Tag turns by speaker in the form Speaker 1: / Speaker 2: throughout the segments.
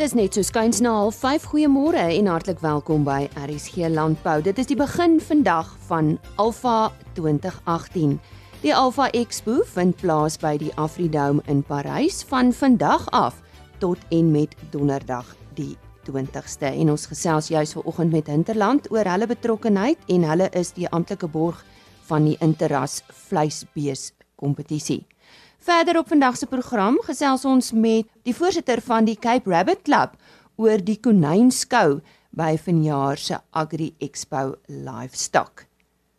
Speaker 1: Dis net so skuins na 05:30. Goeiemôre en hartlik welkom by RSG Landbou. Dit is die begin vandag van Alpha 2018. Die Alpha Expo vind plaas by die Afridome in Parys van vandag af tot en met Donderdag die 20ste. En ons gesels juis vanoggend met Hinterland oor hulle betrokkeheid en hulle is die amptelike borg van die Interras vleisbees kompetisie. Verder op vandag se program gesels ons met die voorsitter van die Cape Rabbit Club oor die konynskou by vanjaar se Agri Expo Livestock.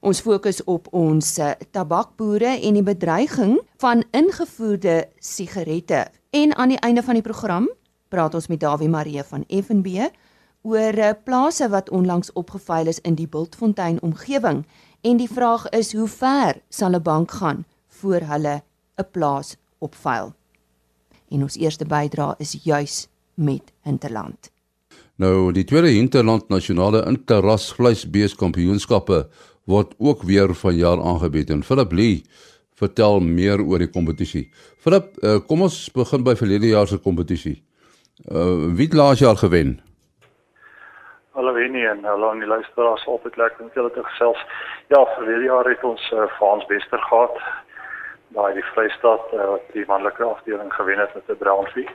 Speaker 1: Ons fokus op ons eh, tabakboere en die bedreiging van ingevoerde sigarette. En aan die einde van die program praat ons met Dawie Marie van FNB oor eh, plase wat onlangs opgeveil is in die Bultfontein omgewing en die vraag is hoe ver sal 'n bank gaan voor hulle 'n plaas opvuil. En ons eerste bydra is juis met Hinterland.
Speaker 2: Nou, die tweede Hinterland nasionale interras vleisbeeskampioenskappe word ook weer vanjaar aangebied en Philip Lee vertel meer oor die kompetisie. Philip, uh, kom ons begin by verlede jaar se kompetisie. Uh wie het laas jaar gewen?
Speaker 3: Hallo Winnie en hallo aan die luisteraars op dit lekker om julle te gesels. Ja, verlede jaar het ons uh, Frans Wester gehad daai die Vrystaat uh, wat die manlike afdeling gewen het met 'n Brownfie.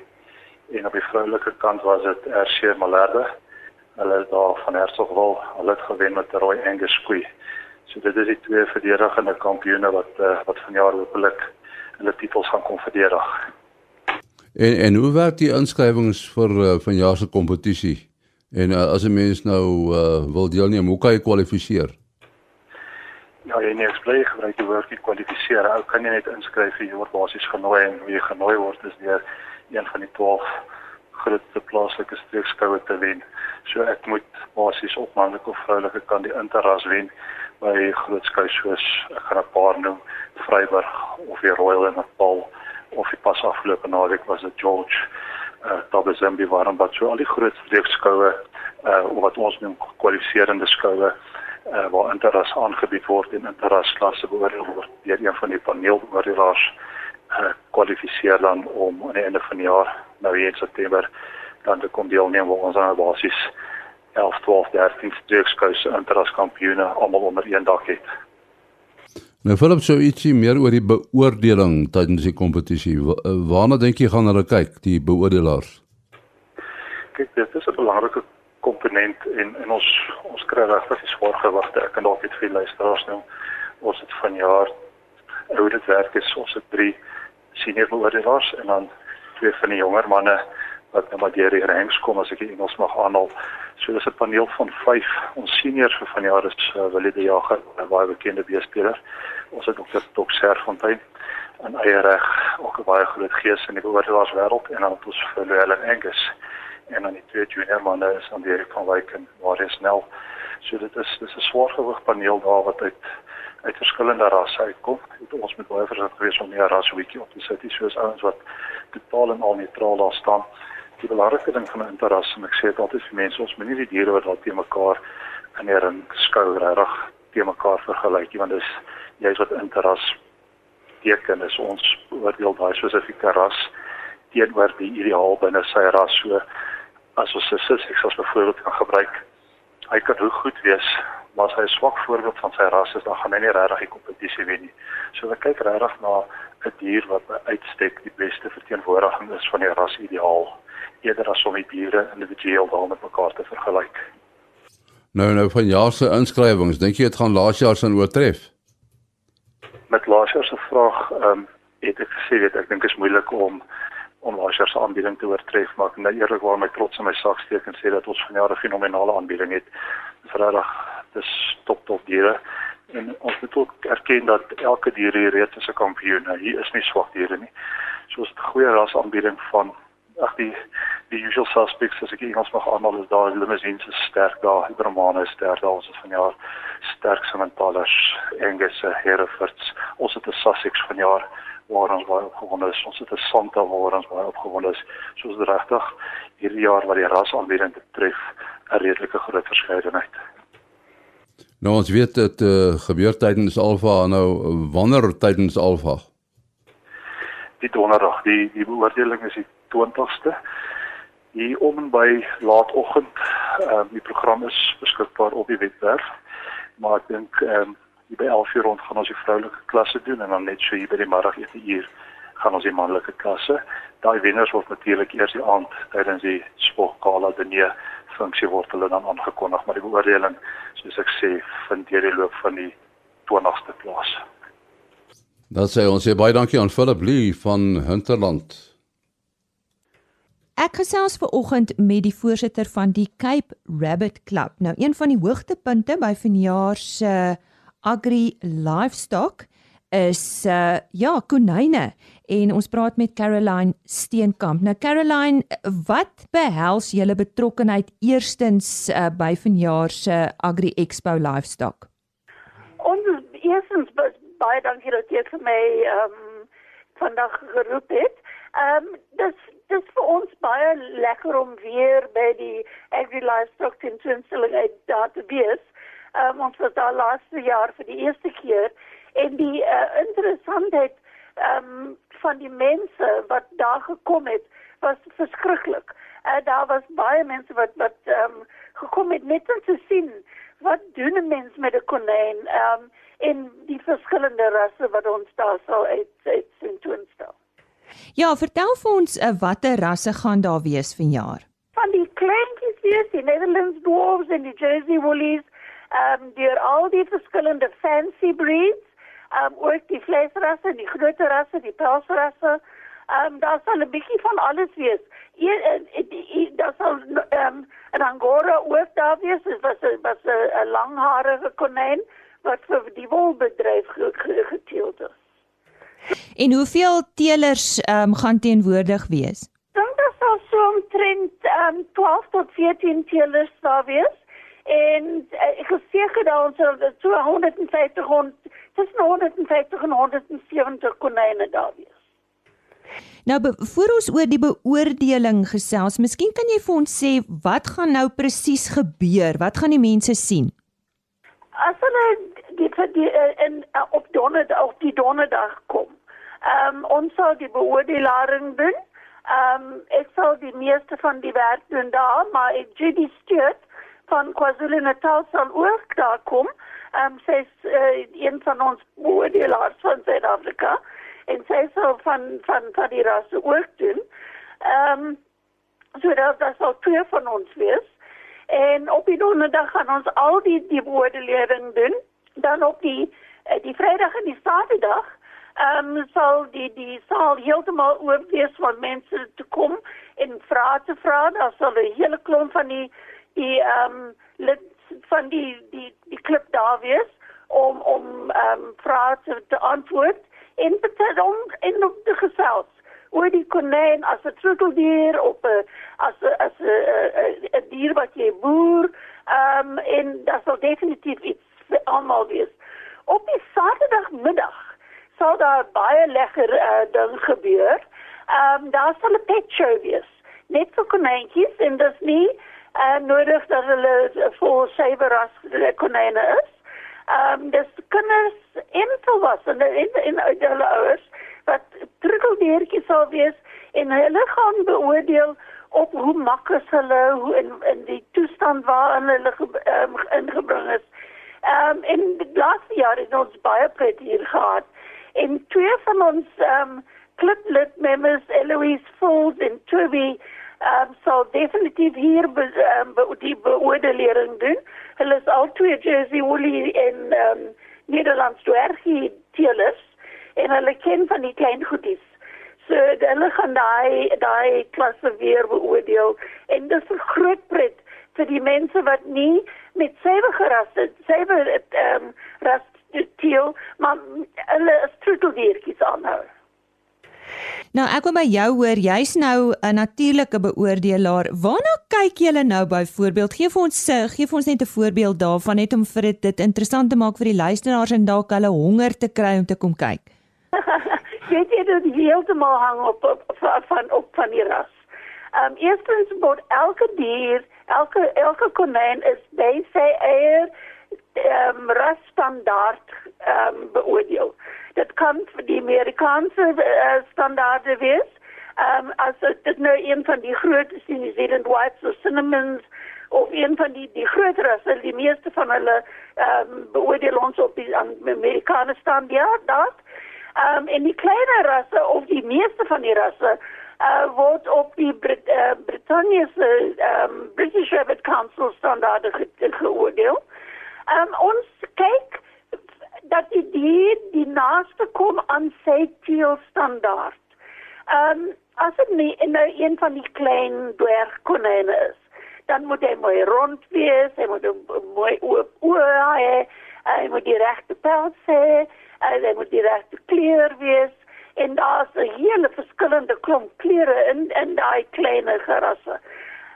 Speaker 3: En op die vroulike kant was dit RC Malerde. Hulle is daar van Hertsgwil, hulle het gewen met 'n Roy Angus koei. So dit is die twee verdedigende kampioene wat uh, wat vanjaar hopelik hulle titels gaan kon verdedig.
Speaker 2: En en hoe werk die inskrywings vir uh, vanjaar se kompetisie? En uh, as 'n mens nou uh, wil deelneem, hoe kan jy kwalifiseer?
Speaker 3: Ja, jy nie bly gebruik die woord kwalifiseer. Ou kan jy net inskryf vir jou basies genooi en wie genooi word is deur een van die 12 grootste plaaslike streekskoue te wen. So ek moet basies op manlike of vroulike kan die interras wen by groot skou soos ek gaan 'n paar noem, Vryburg of die Royal in Natal of die pas afgelope naweek was dit George uh Tabazimbi waren wat so al die groot streekskoue uh wat ons noem kwalifiserende skoue uh, waar interras aangebied word en interras klasse beoordeel word deur een van die paneelbeoordelaars uh, kwalifiseer dan om aan die einde van die jaar nou hier in September dan te kom deelneem waar ons aan basis 11, 12, 13 streekskouse interras kampioene almal onder een dak het.
Speaker 2: Nou Philip sou ietsie meer oor die beoordeling tydens die kompetisie. Eh, waarna dink jy gaan hulle kyk, die beoordelaars?
Speaker 3: Kyk, dit is 'n belangrike komponent en en ons ons kry regtig die swaar gewigte. Ek kan dalk net vir luisteraars nou ons het vanjaar hoe dit werk is ons het drie senior beoordelaars en dan twee van die jonger manne wat nou maar deur die ranks kom as ek die Engels mag aanhaal. So dis 'n paneel van 5. Ons seniors vir vanjaar is uh, Willie de Jager, 'n baie bekende beespeler. Ons het ook Dr. Dokser Fontein en eie reg ook 'n baie groot gees in die beoordelaars wêreld en dan het ons vir Helen Angus en dan die twee junior manne is aan Derek van Wyk en Marius Snell. So dit is dis 'n swaargewig paneel daar wat uit uit verskillende rasse uitkom. Het ons met baie versigtig gewees om nie 'n ras weekie op te sit nie, soos ouens wat totaal en al neutraal daar staan. Die belangrike ding van 'n interras en ek sê dit altyd vir mense, ons moenie die diere wat daar te mekaar in 'n ring skou regtig te mekaar vergelyk nie, want dis jy's wat interras teken is ons oordeel daai spesifieke ras teenoor die ideaal binne sy ras so as ons sy Sussex as byvoorbeeld kan gebruik. Hy kan hoe goed wees, maar as hy 'n swak voorbeeld van sy ras is, dan gaan hy nie regtig die kompetisie wen nie. So ek kyk regtig na 'n dier wat uitstek die beste verteenwoordiging is van die ras ideaal, eerder as om die diere individueel daar met mekaar te vergelyk.
Speaker 2: Nou nou van jaar se inskrywings, dink jy dit gaan laas jaar se oortref?
Speaker 3: Met laas jaar se vraag, ehm um, het ek gesê weet ek dink is moeilik om om Asher se aanbieding te oortref maar ek nou eerlikwaar my trots in my sak steek en sê dat ons vanjaar 'n fenominale aanbieding het. Dis regtig dis top top diere en ons moet ook erken dat elke dier hier reeds is 'n kampioen. Nou, hier is nie swak diere nie. So is 'n goeie ras aanbieding van ag die die usual suspects as ek Engels mag aanhaal is daar limousines is sterk daar, Brahmane is sterk daar ons is vanjaar sterk Simmentals, Angus, Herefords, ons het 'n Sussex vanjaar waar ons baie opgewonde is. Ons het 'n Santa waar ons baie opgewonde is. Soos regtig hierdie jaar wat die rasaanbieding betref, 'n redelike groot verskeidenheid.
Speaker 2: Nou ons weet dit uh, gebeur tydens Alfa nou wanneer tydens
Speaker 3: Die donderdag, die die beoordeling is die 20ste. hier om en by laatoggend. Ehm um, die program is beskikbaar op die webwerf. Maar ek dink ehm um, hier by 11:00 rond gaan ons die vroulike klasse doen en dan net so hier by die middagete uur gaan ons die manlike klasse. Daai wenners word natuurlik eers die aand tydens die sportgala diner funksie word hulle dan aangekondig, maar die beoordeling soos ek sê vind deur die loop van die 20ste plaas.
Speaker 2: Dan sê ons baie dankie aan Philip Lee van Hinterland.
Speaker 4: Ek gesels ver oggend met die voorsitter van die Cape Rabbit Club. Nou een van die hoogtepunte by vanjaar se Agri Livestock is uh ja, konyne en ons praat met Caroline Steenkamp. Nou Caroline, wat behels julle betrokkeheid eerstens uh, by vanjaar se Agri Expo Livestock?
Speaker 5: Ons eerstens baie dankie dat jy vir my ehm um, vandag geroep het. Ehm um, dis dis vir ons baie lekker om weer by die Agri Livestock tentoonstelling daar te wees. Um, ons was daar laaste jaar vir die eerste keer en die uh, interessantheid um, van die mense wat daar gekom het was verskriklik. Uh, daar was baie mense wat wat um, gekom het net om te sien wat doen 'n mens met 'n konyn um, en die verskillende rasse wat ons daar sal uit uit sien toonstel.
Speaker 4: Ja, vertel vir ons uh, watter rasse gaan daar wees vanjaar?
Speaker 5: Van die kleintjies wees die Netherlands Dwarfs en die Jersey Woolies, ehm um, deur al die verskillende fancy breeds, ehm um, ook die vleisrasse, die groter rasse, die pelsrasse. Ehm um, daar sal 'n bietjie van alles wees. Een daar sal ehm um, 'n Angora ook daar wees, dit was 'n was 'n langharige konyn wat vir die wolbedryf geteeld is.
Speaker 4: En hoeveel teelers um, gaan teenwoordig wees?
Speaker 5: Dink daar sal so omtrent um, 12 tot 14 teelers daar wees. En uh, ek geseker dat ons so 150 rond tussen 150 en 170 konyne daar wees.
Speaker 4: Nou voor ons oor die beoordeling gesels, miskien kan jy vir ons sê wat gaan nou presies gebeur? Wat gaan die mense sien?
Speaker 5: As hulle die, die in op donderdag op die donderdag kom. Ehm um, ons sal die beoordeling doen. Ehm um, ek sal die meeste van die werk doen daar, maar ek Judy Stewart van KwaZulu-Natal sal ook daar kom. Ehm um, sy is uh, een van ons beoordelaars van Suid-Afrika en sy sal van van van die rasse ook doen. Ehm um, so dat dat sal twee van ons wees. En op die donderdag gaan ons al die die beoordeling doen. Dan op die uh, die Vrydag en die Saterdag ehm um, sal die die saal heeltemal oop wees vir mense te kom en vrae te vra. Daar sal 'n hele klomp van die die ehm um, lid van die die die klub daar wees om om ehm um, vrae te, te antwoord en beter om in die gesels oor die konyn as 'n troeteldier of 'n as 'n as 'n 'n dier wat jy boer ehm um, en dat sal definitief iets almal wees. Op die Saterdagmiddag sal daar baie lekker uh, ding gebeur. Ehm um, daar sal 'n pet show wees. Net vir konyntjies en dis nie uh, nodig dat hulle vir seweras konyne is. Ehm um, dis kinders en volwassenes en en hulle ouers wat trikkeldeertjies sal wees en hulle gaan beoordeel op hoe maklik hulle hoe in in die toestand waarin hulle um, ingebring is. Ehm um, die laaste jaar het ons baie pret hier gehad en twee van ons um cliplet members Eloise Falls en Toby um sal definitief hier be, um, be, die beoordeling doen. Hulle is al twee Jersey Woolly en um Nederlands dwergie teelers en hulle ken van die klein goedies. So hulle gaan daai daai klasse weer beoordeel en dis 'n groot pret vir die mense wat nie met sewe gerasse, sewe ehm um, ras teel, maar hulle is troeteldiertjies aanhou.
Speaker 4: Nou ek wil by jou hoor, jy's nou 'n natuurlike beoordelaar. Waarna kyk julle nou byvoorbeeld? Gee vir ons sig, gee vir ons net 'n voorbeeld daarvan net om vir dit, dit interessant te maak vir die luisteraars en dalk hulle honger te kry om te kom kyk.
Speaker 5: Weet jy dit heeltemal hang op, op, op van op van die ras. Ehm um, eerstens word elke dier, elke elke konyn is sy eie ehm um, rasstandaard ehm um, beoordeel. Dit kan vir die Amerikaanse uh, standaarde wees. Ehm um, as dit nou een van die groot is in New Zealand whites of cinnamons of een van die die groot rasse, die meeste van hulle ehm um, beoordeel ons op die Amerikaanse standaard daar. Ehm um, en die kleiner rasse of die meeste van die rasse uh, word op die Brit uh, Britannië se um, British Rabbit Council standaarde ge geoordeel. Um, ons kyk dat die dier die naaste kom aan sy teel standaard. Ehm um, as dit nie in nou een van die klein dwergkonijne is, dan moet hy mooi rond wees, hy moet mooi oop oë hê, hy moet die regte pels hê, hy moet die regte kleur wees en daar's 'n hele verskillende klomp kleure in in daai klein gerasse.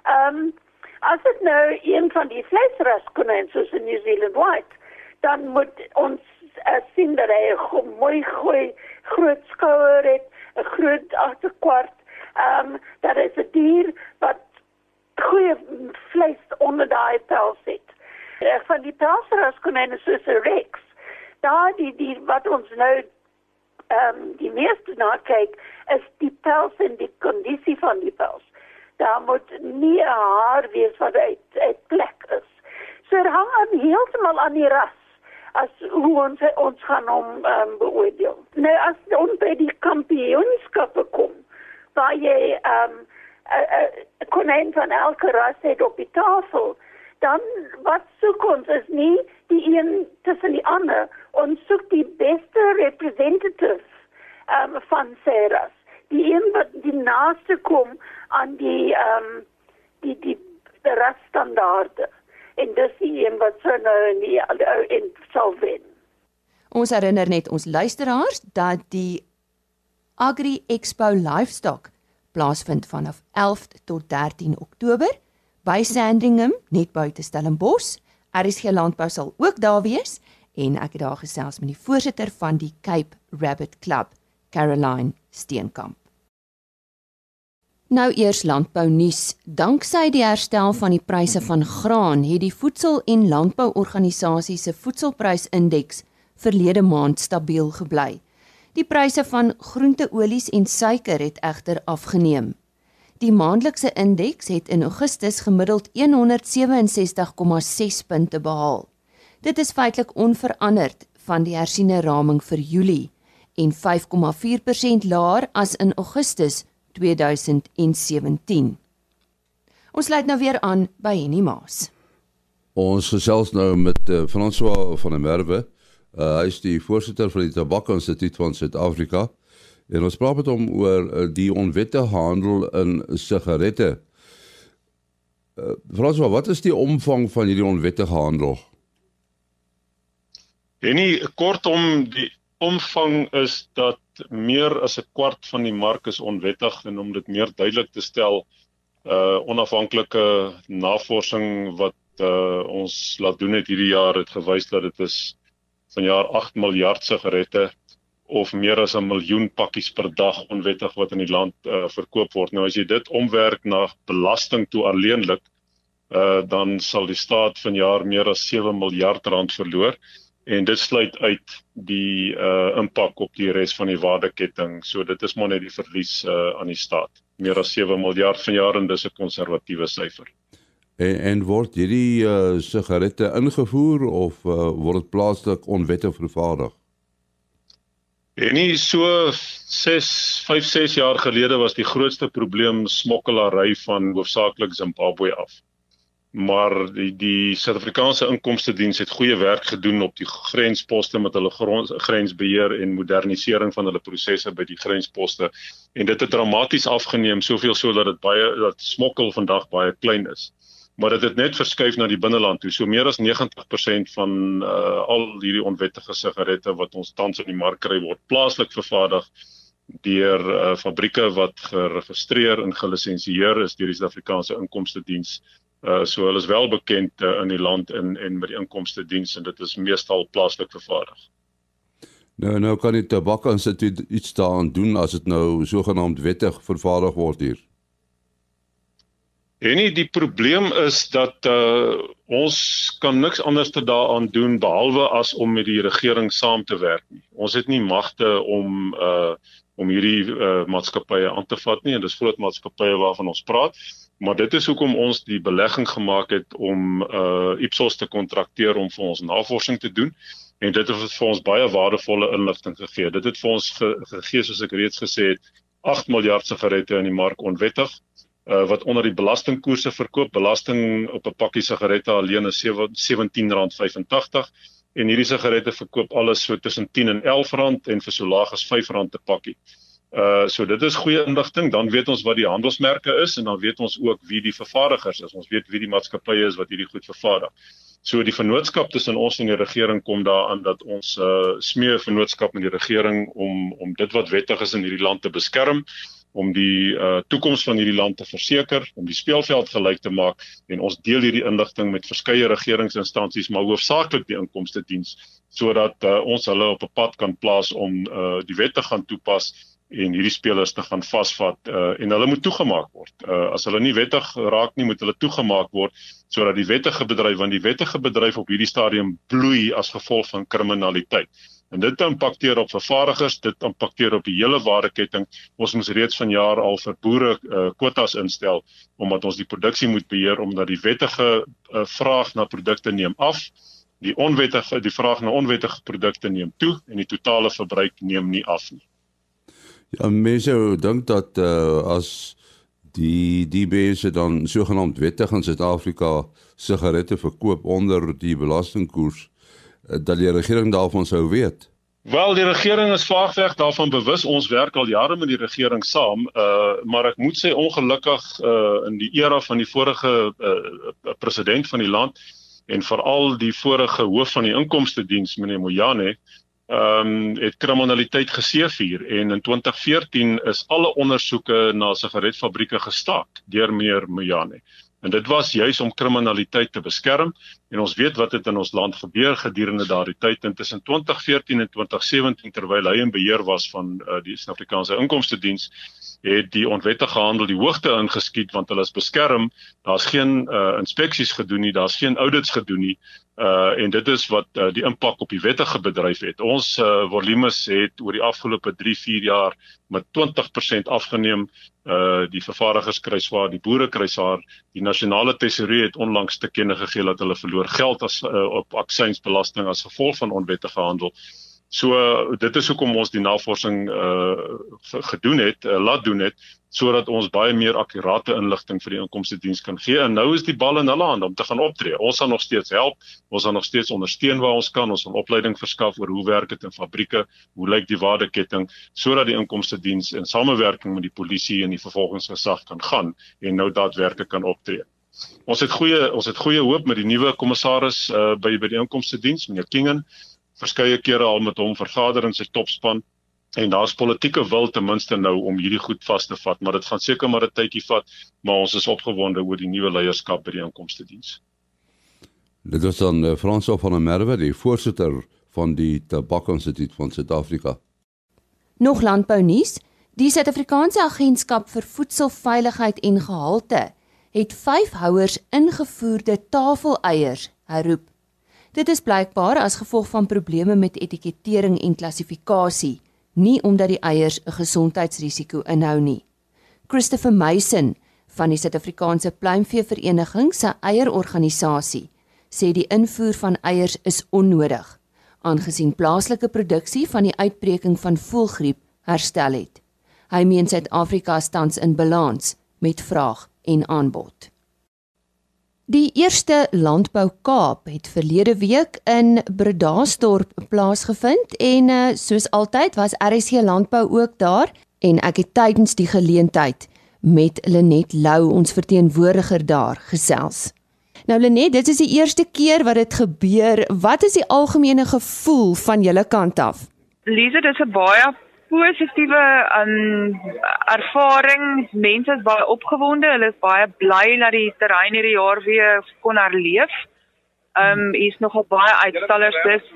Speaker 5: Ehm um, as dit nou een van die vleisras konyn soos in New Zealand white, dan moet ons uh, sien dat hy 'n mooi goeie groot skouer het, 'n groot agterkwart. Ehm um, dat is 'n dier wat goeie vleis onder daai pels het. Ek van die pelsras konyn soos 'n rex. Daar die die wat ons nou ehm um, die meeste na kyk is die pels en die kondisie van die pels. Daar moet nie haar wees wat uit uit plek is. So dit hang aan heeltemal aan die ras as hoe ons ons gaan om um, beoordeel. Nou as ons by die kampioenskappe kom, waar jy ehm um, 'n konyn van elke ras het op die tafel, dan wat soek ons is nie die een tussen die ander. Ons soek die beste representative um, van Ceres die een wat die naaste kom aan die um, die die die rasstandaarde en dis die een wat so nou in die in sal wen
Speaker 1: ons herinner net ons luisteraars dat die Agri Expo Livestock plaasvind vanaf 11 tot 13 Oktober by Sandringham net buite Stellenbosch. RSG Landbou sal ook daar wees en ek het daar gesels met die voorsitter van die Cape Rabbit Club, Caroline Steenkamp. Nou eers landbou nuus. Danksy die herstel van die pryse van graan, het die Voedsel- en Landbouorganisasie se voedselprysindeks verlede maand stabiel gebly. Die pryse van groenteolies en suiker het egter afgeneem. Die maandelikse indeks het in Augustus gemiddeld 167,6 punte behaal. Dit is feitelik onveranderd van die hersiene raming vir Julie en 5,4% laer as in Augustus 2017. Ons sluit nou weer aan by Henny Maas.
Speaker 2: Ons gesels nou met uh, François van der Merwe. Uh, hy is die voorsitter van die Tabak Instituut van Suid-Afrika. En ons praat met hom oor uh, die onwettige handel in sigarette. Uh, François, wat is die omvang van hierdie onwettige handel?
Speaker 6: En nie kortom die omvang is dat meer as 'n kwart van die mark is onwettig en om dit meer duidelik te stel, uh onafhanklike navorsing wat uh ons laat doen het hierdie jaar het gewys dat dit is vanjaar 8 miljard sigarette of meer as 'n miljoen pakkies per dag onwettig wat in die land uh, verkoop word. Nou as jy dit omwerk na belasting toe alleenlik, uh, dan sal die staat vanjaar meer as 7 miljard rand verloor en dit sluit uit die uh, impak op die res van die waardeketting. So dit is maar net die verlies uh, aan die staat. Meer as 7 miljard vanjaar en dis 'n konservatiewe syfer.
Speaker 2: En en word hierdie uh, sigarette ingevoer of uh, word dit plaaslik onwettig vervaardig?
Speaker 6: En nie so 6 5 6 jaar gelede was die grootste probleem smokkelary van hoofsaaklik Zimbabwe af. Maar die die Suid-Afrikaanse inkomste diens het goeie werk gedoen op die grensposte met hulle grensbeheer en modernisering van hulle prosesse by die grensposte en dit het dramaties afgeneem soveel so dat dit baie dat smokkel vandag baie klein is maar dit het net verskuif na die binneland toe. So meer as 90% van uh, al hierdie onwettige sigarette wat ons tans in die mark kry word plaaslik vervaardig deur uh, fabrieke wat geregistreer en gelisensieer is deur die Suid-Afrikaanse Inkomste Diens. Uh, so hulle is wel bekend uh, in die land en en met die inkomste diens en dit is meestal plaaslik vervaardig.
Speaker 2: Nou nou kan die tabak instituut iets daaraan doen as dit nou sogenaamd wettig vervaardig word hier.
Speaker 6: En nie die probleem is dat uh ons kan niks anders te daaraan doen behalwe as om met die regering saam te werk nie. Ons het nie magte om uh om hierdie uh, maatskappye aan te vat nie en dis groot maatskappye waarvan ons praat maar dit is hoekom ons die belegging gemaak het om uh Ipsos te kontrakteer om vir ons navorsing te doen en dit het vir ons baie waardevolle inligting gegee. Dit het vir ons ge gegee soos ek reeds gesê het 8 miljard sigarette in die mark onwettig uh, wat onder die belastingkoerse verkoop. Belasting op 'n pakkie sigarette alleen is R17.85 en hierdie sigarette verkoop alles so tussen 10 en R11 en vir so laag as R5 'n pakkie. Uh so dit is goeie inligting, dan weet ons wat die handelsmerke is en dan weet ons ook wie die vervaardigers is. Ons weet wie die maatskappye is wat hierdie goed vervaardig. So die vennootskap tussen ons en die regering kom daaraan dat ons uh smee vennootskap met die regering om om dit wat wettig is in hierdie land te beskerm om die uh toekoms van hierdie land te verseker, om die speelveld gelyk te maak en ons deel hierdie inligting met verskeie regeringsinstansies maar hoofsaaklik die inkomste diens sodat uh, ons hulle op 'n pad kan plaas om uh die wette gaan toepas en hierdie spelers te gaan vasvat uh, en hulle moet toegemaak word. Uh, as hulle nie wettig raak nie, moet hulle toegemaak word sodat die wettige bedryf want die wettige bedryf op hierdie stadium bloei as gevolg van kriminaliteit. En dit impakteer op vervaardigers, dit impakteer op die hele waardeketting. Ons moet reeds vanjaar al vir boere uh, kwotas instel omdat ons die produksie moet beheer omdat die wettige uh, vraag na produkte neem af. Die onwettige die vraag na onwettige produkte neem toe en die totale verbruik neem nie af nie.
Speaker 2: Ja, mense dink dat uh, as die die mense dan sogenaamd wettig in Suid-Afrika sigarette verkoop onder die belastingkoers uh, dat die regering daarvan sou weet.
Speaker 6: Wel die regering is vaagweg daarvan bewus ons werk al jare met die regering saam uh maar ek moet sê ongelukkig uh in die era van die vorige uh president van die land en veral die vorige hoof van die inkomste diens meneer Moyane ehm um, het kriminaliteit geseëvier en in 2014 is alle ondersoeke na sigaretfabrieke gestaak deur meneer Moyane. En dit was juis om kriminaliteit te beskerm en ons weet wat het in ons land gebeur gedurende daardie tyd en tussen 2014 en 2017 terwyl hy in beheer was van uh, die Suid-Afrikaanse Inkomste Diens het die onwettige handel die hoogte ingeskiet want hulle is beskerm daar's geen uh, inspeksies gedoen nie daar's geen audits gedoen nie uh en dit is wat uh, die impak op die wettige bedryf het. Ons uh volumes het oor die afgelope 3, 4 jaar met 20% afgeneem. Uh die vervaardigers kry swaar, die boere kry swaar. Die nasionale tesourier het onlangs te kenne gegee dat hulle verloor geld as uh, op aksiesbelasting as gevolg van onwettige handel. So dit is hoekom ons die navorsing uh gedoen het, uh, laat doen het sodat ons baie meer akkurate inligting vir die inkomste diens kan gee. En nou is die bal in hulle hande om te gaan optree. Ons sal nog steeds help, ons sal nog steeds ondersteun waar ons kan, ons sal opleiding verskaf oor hoe werk dit in fabrieke, hoe lyk die waardeketting sodat die inkomste diens in samewerking met die polisie en die vervolgingsgesag kan gaan en nou daadwerklik kan optree. Ons het goeie ons het goeie hoop met die nuwe kommissaris uh, by by die inkomste diens, meneer Kingen verskeie kere al met hom vergader in sy topspan en daar's politieke wil ten minste nou om hierdie goed vas te vat, maar dit gaan seker maar 'n tydjie vat, maar ons is opgewonde oor die nuwe leierskap by die inkomste diens.
Speaker 2: Dit is dan uh, Frans van der Merwe, die voorsitter van die Tabakinstituut van Suid-Afrika.
Speaker 1: Nog landbou nuus. Die Suid-Afrikaanse Agentskap vir Voedselveiligheid en Gehalte het 5 houers ingevoerde tafeleiers herroep Dit is blykbaar as gevolg van probleme met etikettering en klassifikasie, nie omdat die eiers 'n gesondheidsrisiko inhou nie. Christopher Mason van die Suid-Afrikaanse Pluimvee Vereniging se eierorganisasie sê die invoer van eiers is onnodig aangesien plaaslike produksie van die uitbreking van voëlgriep herstel het. Hy meen Suid-Afrika tans in balans met vraag en aanbod. Die eerste Landbou Kaap het verlede week in Bredasdorp plaasgevind en uh, soos altyd was RSC Landbou ook daar en ek het tydens die geleentheid met Lenet Lou ons verteenwoordiger daar gesels. Nou Lenet, dit is die eerste keer wat dit gebeur. Wat is die algemene gevoel van julle kant af?
Speaker 7: Lise, dit is 'n baie positiewe um ervaring. Mense is baie opgewonde. Hulle is baie bly dat die terrein hierdie jaar weer kon herleef. Um hier's nogal baie uitstallers. Dis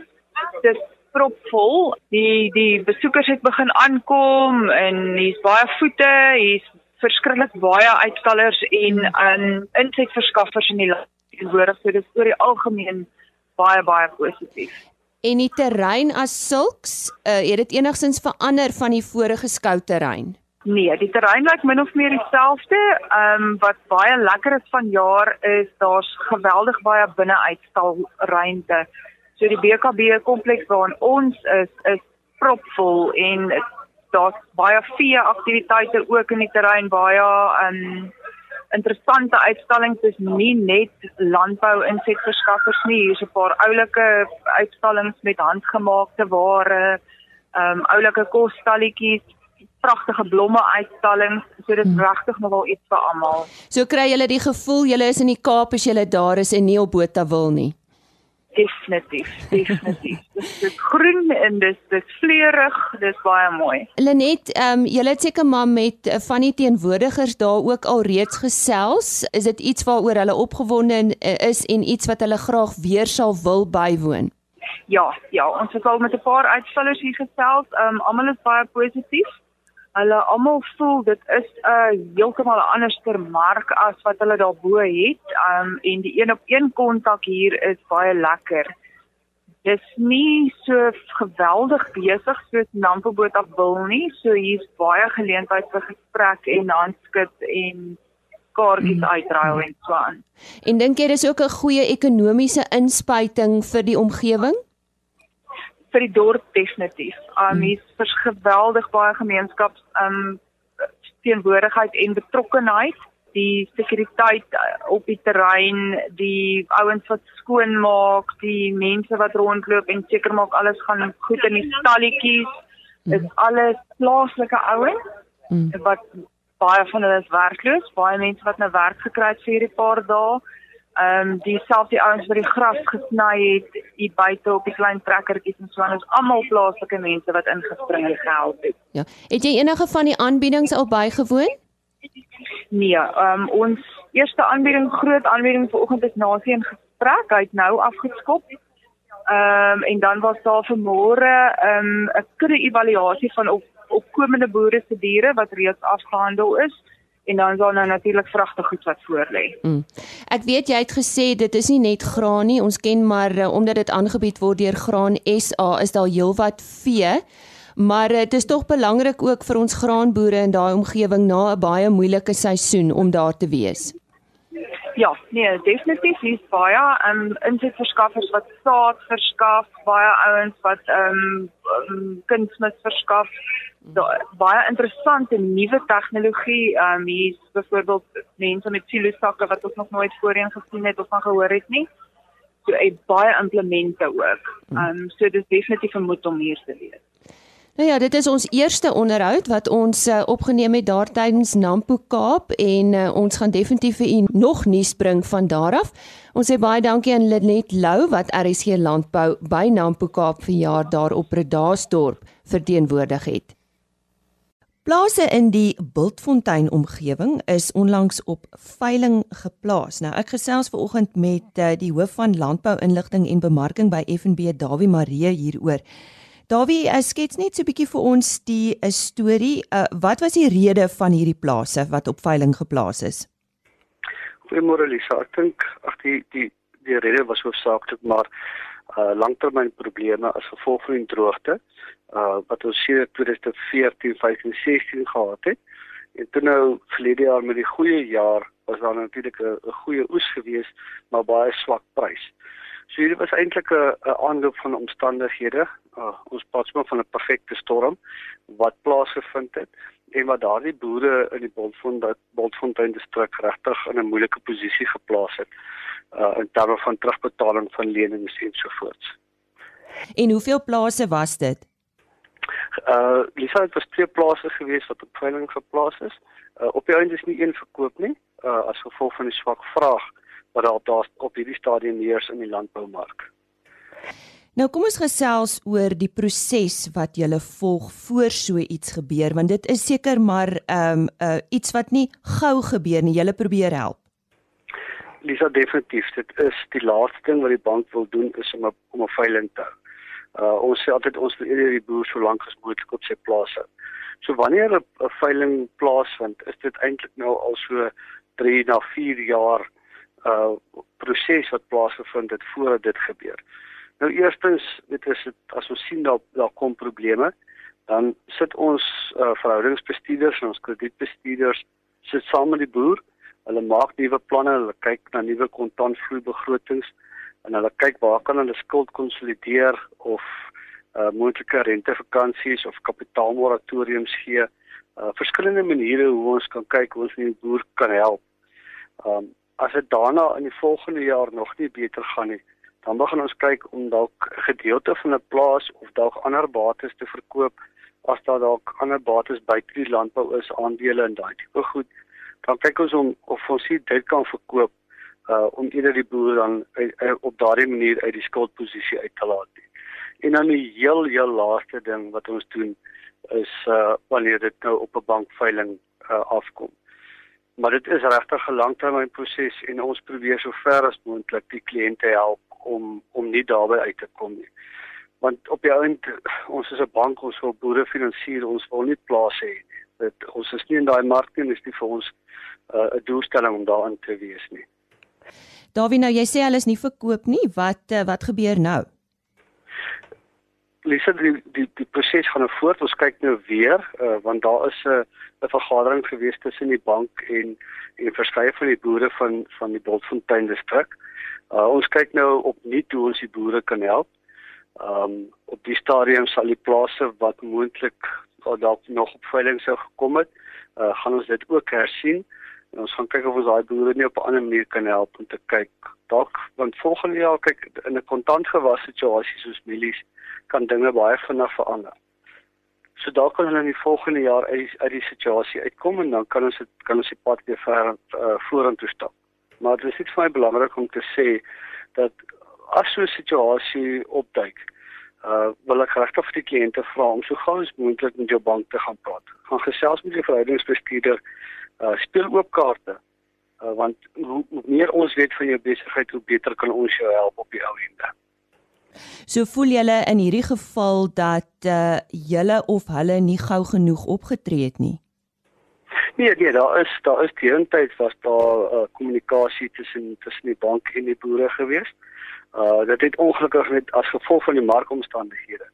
Speaker 7: dis propvol. Die die besoekers het begin aankom en hier's baie voete. Hier's verskriklik baie uitstallers en um insetverskaffers in die land. En hoor ek so dis oor die algemeen baie baie positief.
Speaker 1: En die terrein as sulks, uh, het dit enigstens verander van die vorige skouterrein?
Speaker 7: Nee, die terrein lyk min of meer dieselfde. Ehm um, wat baie lekker is van jaar is daar's geweldig baie binneuitstalruimte. So die BKB kompleks waarin ons is is propvol en daar's baie vee aktiwiteite ook in die terrein, baie ehm um, interessante uitstallings is nie net landbou insetverskaffers nie, hier's 'n paar oulike uitstallings met handgemaakte ware, ehm um, oulike kosstalletjies pragtige blomme uitstallings. So dit is hmm. regtig nogal iets vir almal.
Speaker 1: So kry jy die gevoel jy is in die Kaap as jy daar is en nie op Botawil nie.
Speaker 7: Definitief, definitief. dit is groen en dit is vleurig, dit is baie mooi.
Speaker 1: Lenet, ehm um, jy het seker maar met uh, van die teenwoordigers daar ook al reeds gesels. Is dit iets waaroor hulle opgewonde uh, is en iets wat hulle graag weer sal wil bywoon?
Speaker 7: Ja, ja, ons het al met 'n paar uitstallers hier gesels. Ehm um, almal is baie positief hulle almal voel dit is 'n uh, heeltemal 'n anderster mark as wat hulle daarbo het. Um en die een op een kontak hier is baie lekker. Dis nie so geweldig besig soos Nampoboot af wil nie. So hier's baie geleentheid vir gesprek en handskud en kaartjies mm. uitruil en so aan.
Speaker 1: En dink jy dis ook 'n goeie ekonomiese inspuiting vir die omgewing?
Speaker 7: Vir die dorp definitief. Um hier's vers geweldig baie gemeenskaps um teenwoordigheid en betrokkenheid, die sekuriteit uh, op die terrein, die ouens wat skoon maak, die mense wat rondloop en seker maak alles gaan goed in die stalletjies. Dit is alles plaaslike ouens mm. wat baie van hulle is werkloos, baie mense wat nou werk gekry het vir hierdie paar dae ehm um, dieselfde ouens wat die gras gesny het hier buite op die klein trekkertjies en so aan ons almal plaaslike mense wat ingespring en gehelp het.
Speaker 1: Ja. Het jy enige van die aanbiedings al bygewoon?
Speaker 7: Nee, ehm um, ons eerste aanbieding, groot aanbieding vanoggend is nasie in gesprek. Hy het nou afgeskop. Ehm um, en dan was daar vanmôre ehm um, 'n kudde evaluasie van op opkomende boere se diere wat reeds afgehandel is en dan is daar nou natuurlik vragte goed wat voor lê. Mm.
Speaker 1: Ek weet jy het gesê dit is nie net graan nie, ons ken maar uh, omdat dit aangebied word deur Graan SA is daar heelwat vee. Maar uh, dit is tog belangrik ook vir ons graanboere in daai omgewing na 'n baie moeilike seisoen om daar te wees.
Speaker 7: Ja, nee, definitief is baie um insetverskaffers wat saad verskaf, baie ouens wat um, um kunsmis verskaf baie interessante nuwe tegnologie. Ehm um, hier's byvoorbeeld mense met silosakke wat ons nog nooit voorheen gesien het of van gehoor het nie. So ek baie implemente ook. Ehm um, so dis definitief 'n moet om hier te wees.
Speaker 1: Nou ja, dit is ons eerste onderhoud wat ons uh, opgeneem het daar tydens Nampo Kaap en uh, ons gaan definitief vir u nog nuus bring van daar af. Ons sê baie dankie aan Linet Lou wat RSG Landbou by Nampo Kaap verjaar daar op Redasdorp verteenwoordig het. Plase in die Bultfontein omgewing is onlangs op veiling geplaas. Nou ek gesels ver oggend met uh, die hoof van landbou inligting en bemarking by FNB Dawie Marie hieroor. Dawie, uh, skets net so 'n bietjie vir ons die uh, storie. Uh, wat was die rede van hierdie plase wat op veiling geplaas is?
Speaker 8: Goeiemôre Lisa. Ek dink ag die die die rede was hoofsaaklik maar uh langtermynprobleme as gevolg van die droogte uh wat ons sedert 2014, 15, 16 gehad het. En toe nou verlede jaar met die goeie jaar was daar natuurlik 'n goeie oes gewees, maar baie swak prys. So hierdie was eintlik 'n aanloop van omstandighede. Uh ons praat sommer van 'n perfekte storm wat plaasgevind het en wat daardie boere in die Bontfontein Bontfontein distrik regtig in 'n moeilike posisie geplaas het uh in terme van terugbetaling van lenings en so voort.
Speaker 1: En hoeveel plase was dit?
Speaker 8: Uh Lisa het was twee plase gewees wat op veiling geplaas is. Uh op die einde is nie een verkoop nie, uh as gevolg van die swak vraag wat daar daar op hierdie stadium heers in die landboumark.
Speaker 1: Nou kom ons gesels oor die proses wat jy volg voor so iets gebeur want dit is seker maar ehm um, uh iets wat nie gou gebeur nie. Jy probeer help.
Speaker 8: Lisa definitief, dit is die laaste ding wat die bank wil doen is om 'n om 'n veiling te hou. Uh ons sê altyd ons wil eerder die boer so lank as moontlik op sy plaas hou. So wanneer 'n veiling plaasvind, is dit eintlik nou al so 3 na 4 jaar uh proses wat plaasgevind het voordat dit gebeur. Nou eerstens, dit is dit as ons sien daar daar kom probleme, dan sit ons uh, verhoudingsbestuurders en ons kredietbestuurders sit saam met die boer. Hulle maak nuwe planne, hulle kyk na nuwe kontantvloeibegrotings en hulle kyk waar kan hulle skuld konsolideer of uh, moontlike rentevakansies of kapitaalmoratoriums gee. Uh, verskillende maniere hoe ons kan kyk hoe ons die boer kan help. Um, as dit daarna in die volgende jaar nog nie beter gaan nie, dan begin ons kyk om dalk 'n gedeelte van 'n plaas of dalk ander bates te verkoop as daar dalk ander bates buite die landbou is aandele en daai tipe goed dan kyk ons om of ons dit kan verkoop uh om eerder die boer dan uh, uh, op daardie manier uit die skuldposisie uit te laat. En dan die heel heel laaste ding wat ons doen is uh wanneer dit nou op 'n bankveiling uh afkom. Maar dit is regtig 'n langtermynproses en ons probeer so ver as moontlik die kliënte help om om nie daarbey uit te kom nie want op die ount ons is 'n bank ons wil boere finansier ons wil nie plase hê nie dit ons is nie in daai mark nie dis nie vir ons 'n uh, doelstelling om daarin te wees nie
Speaker 1: Davie nou jy sê hulle is nie verkoop nie. Wat uh, wat gebeur nou?
Speaker 8: Lisa die die die proses gaan nou voort. Ons kyk nou weer uh, want daar is 'n uh, 'n vergadering gewees tussen die bank en en verskeie van die boere van van die Bultfontein distrik. Uh, ons kyk nou op nuut hoe ons die boere kan help. Ehm um, op die stadium sal die plase wat moontlik dalk nog op veiling sou gekom het, uh, gaan ons dit ook hersien en ons gaan kyk of ons daai boere nie op 'n ander manier kan help om te kyk dalk want volgende jaar kyk in 'n kontantgewas situasie soos mielies kan dinge baie vinnig verander. So dalk kan hulle in die volgende jaar uit uit die situasie uitkom en dan kan ons dit kan ons die pad weer ver uh, vorentoe stap. Maar dit is vir my belangrik om te sê dat as so 'n situasie opduik, uh wil ek regtig vir die kliënte vra om so gou as moontlik met jou bank te gaan praat. Gaan gesels met jou verhoudingsbestuurder, uh speel oop kaarte. Uh want hoe, hoe meer ons weet van jou besigheid, hoe beter kan ons jou help op die ou ende.
Speaker 1: So voel julle in hierdie geval dat uh julle of hulle nie gou genoeg opgetree het nie.
Speaker 8: Nee, nee, daar is daar is teenoortyd was daar uh kommunikasie tussen tussen die bank en die boere geweest. Uh dit het ongelukkig net as gevolg van die markomstandighede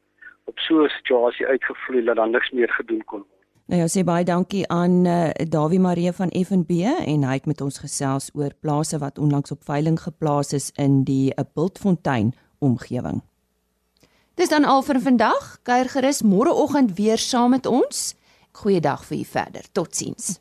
Speaker 8: op so 'n situasie uitgevloei dat dan niks meer gedoen kon word.
Speaker 1: Nou ja, sê baie dankie aan uh, Dawie Marie van FNB en hy het met ons gesels oor plase wat onlangs op veiling geplaas is in die uh, Bultfontein omgewing. Dis dan al vir vandag. Kuier gerus môreoggend weer saam met ons. Goeiedag vir u verder. Totsiens.